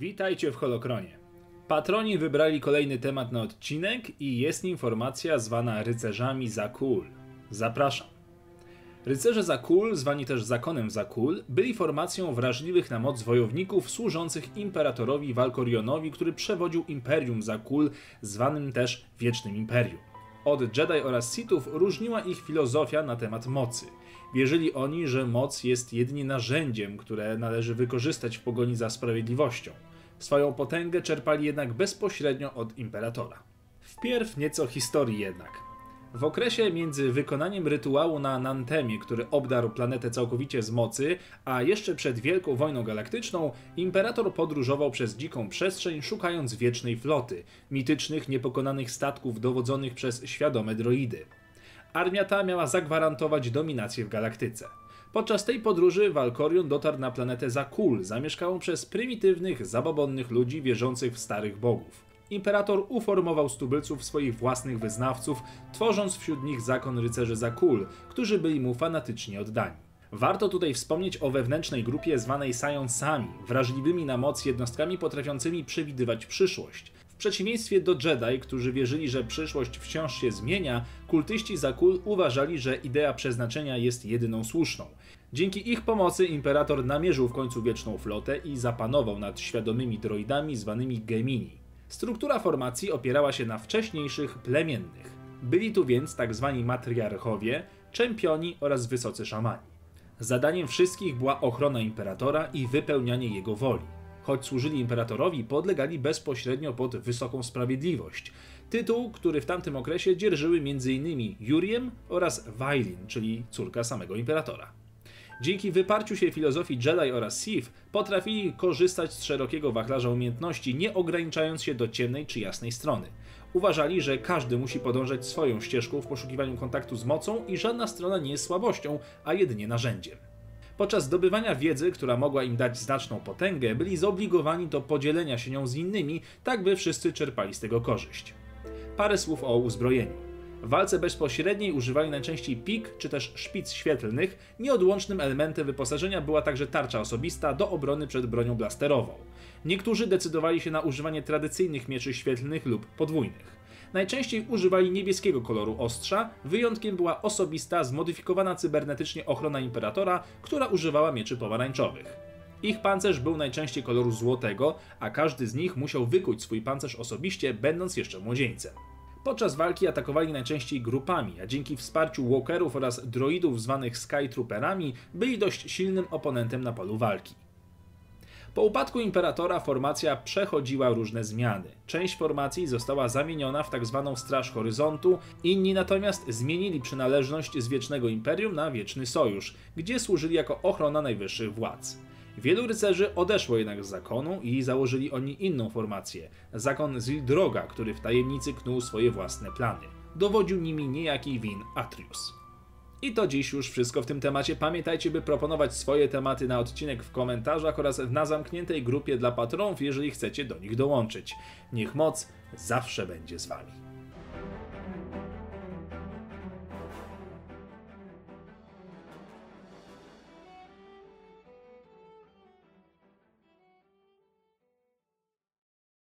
Witajcie w Holokronie. Patroni wybrali kolejny temat na odcinek i jest informacja zwana rycerzami Zakul. Zapraszam. Rycerze Zakul, zwani też zakonem Zakul, byli formacją wrażliwych na moc wojowników służących imperatorowi Valkorionowi, który przewodził Imperium Zakul, zwanym też Wiecznym Imperium. Od Jedi oraz Sithów różniła ich filozofia na temat mocy. Wierzyli oni, że moc jest jedynie narzędziem, które należy wykorzystać w pogoni za sprawiedliwością. Swoją potęgę czerpali jednak bezpośrednio od imperatora. Wpierw nieco historii jednak. W okresie między wykonaniem rytuału na Nantemie, który obdarł planetę całkowicie z mocy, a jeszcze przed Wielką Wojną Galaktyczną, imperator podróżował przez dziką przestrzeń, szukając wiecznej floty, mitycznych, niepokonanych statków dowodzonych przez świadome droidy. Armia ta miała zagwarantować dominację w galaktyce. Podczas tej podróży Valkorion dotarł na planetę Zakul, zamieszkałą przez prymitywnych, zabobonnych ludzi wierzących w starych bogów. Imperator uformował z swoich własnych wyznawców, tworząc wśród nich zakon rycerzy Zakul, którzy byli mu fanatycznie oddani. Warto tutaj wspomnieć o wewnętrznej grupie zwanej Scionsami, wrażliwymi na moc jednostkami potrafiącymi przewidywać przyszłość. W przeciwieństwie do Jedi, którzy wierzyli, że przyszłość wciąż się zmienia, kultyści Zakul uważali, że idea przeznaczenia jest jedyną słuszną. Dzięki ich pomocy imperator namierzył w końcu wieczną flotę i zapanował nad świadomymi droidami zwanymi Gemini. Struktura formacji opierała się na wcześniejszych plemiennych. Byli tu więc tak zwani matriarchowie, czempioni oraz wysocy szamani. Zadaniem wszystkich była ochrona imperatora i wypełnianie jego woli. Choć służyli imperatorowi, podlegali bezpośrednio pod wysoką sprawiedliwość. Tytuł, który w tamtym okresie dzierżyły m.in. Juriem oraz Wailin, czyli córka samego imperatora. Dzięki wyparciu się filozofii Jedi oraz Sith potrafili korzystać z szerokiego wachlarza umiejętności, nie ograniczając się do ciemnej czy jasnej strony. Uważali, że każdy musi podążać swoją ścieżką w poszukiwaniu kontaktu z mocą i żadna strona nie jest słabością, a jedynie narzędziem. Podczas zdobywania wiedzy, która mogła im dać znaczną potęgę, byli zobligowani do podzielenia się nią z innymi, tak by wszyscy czerpali z tego korzyść. Parę słów o uzbrojeniu. W walce bezpośredniej używali najczęściej pik czy też szpic świetlnych. Nieodłącznym elementem wyposażenia była także tarcza osobista do obrony przed bronią blasterową. Niektórzy decydowali się na używanie tradycyjnych mieczy świetlnych lub podwójnych. Najczęściej używali niebieskiego koloru ostrza, wyjątkiem była osobista, zmodyfikowana cybernetycznie ochrona imperatora, która używała mieczy pomarańczowych. Ich pancerz był najczęściej koloru złotego, a każdy z nich musiał wykuć swój pancerz osobiście, będąc jeszcze młodzieńcem. Podczas walki atakowali najczęściej grupami, a dzięki wsparciu walkerów oraz droidów zwanych Skytrooperami byli dość silnym oponentem na polu walki. Po upadku imperatora formacja przechodziła różne zmiany. Część formacji została zamieniona w tzw. Tak Straż Horyzontu, inni natomiast zmienili przynależność z Wiecznego Imperium na Wieczny Sojusz, gdzie służyli jako ochrona najwyższych władz. Wielu rycerzy odeszło jednak z zakonu i założyli oni inną formację zakon Zildroga, który w tajemnicy knuł swoje własne plany. Dowodził nimi niejaki Win Atrius. I to dziś już wszystko w tym temacie. Pamiętajcie, by proponować swoje tematy na odcinek w komentarzach oraz na zamkniętej grupie dla patronów, jeżeli chcecie do nich dołączyć. Niech moc zawsze będzie z Wami.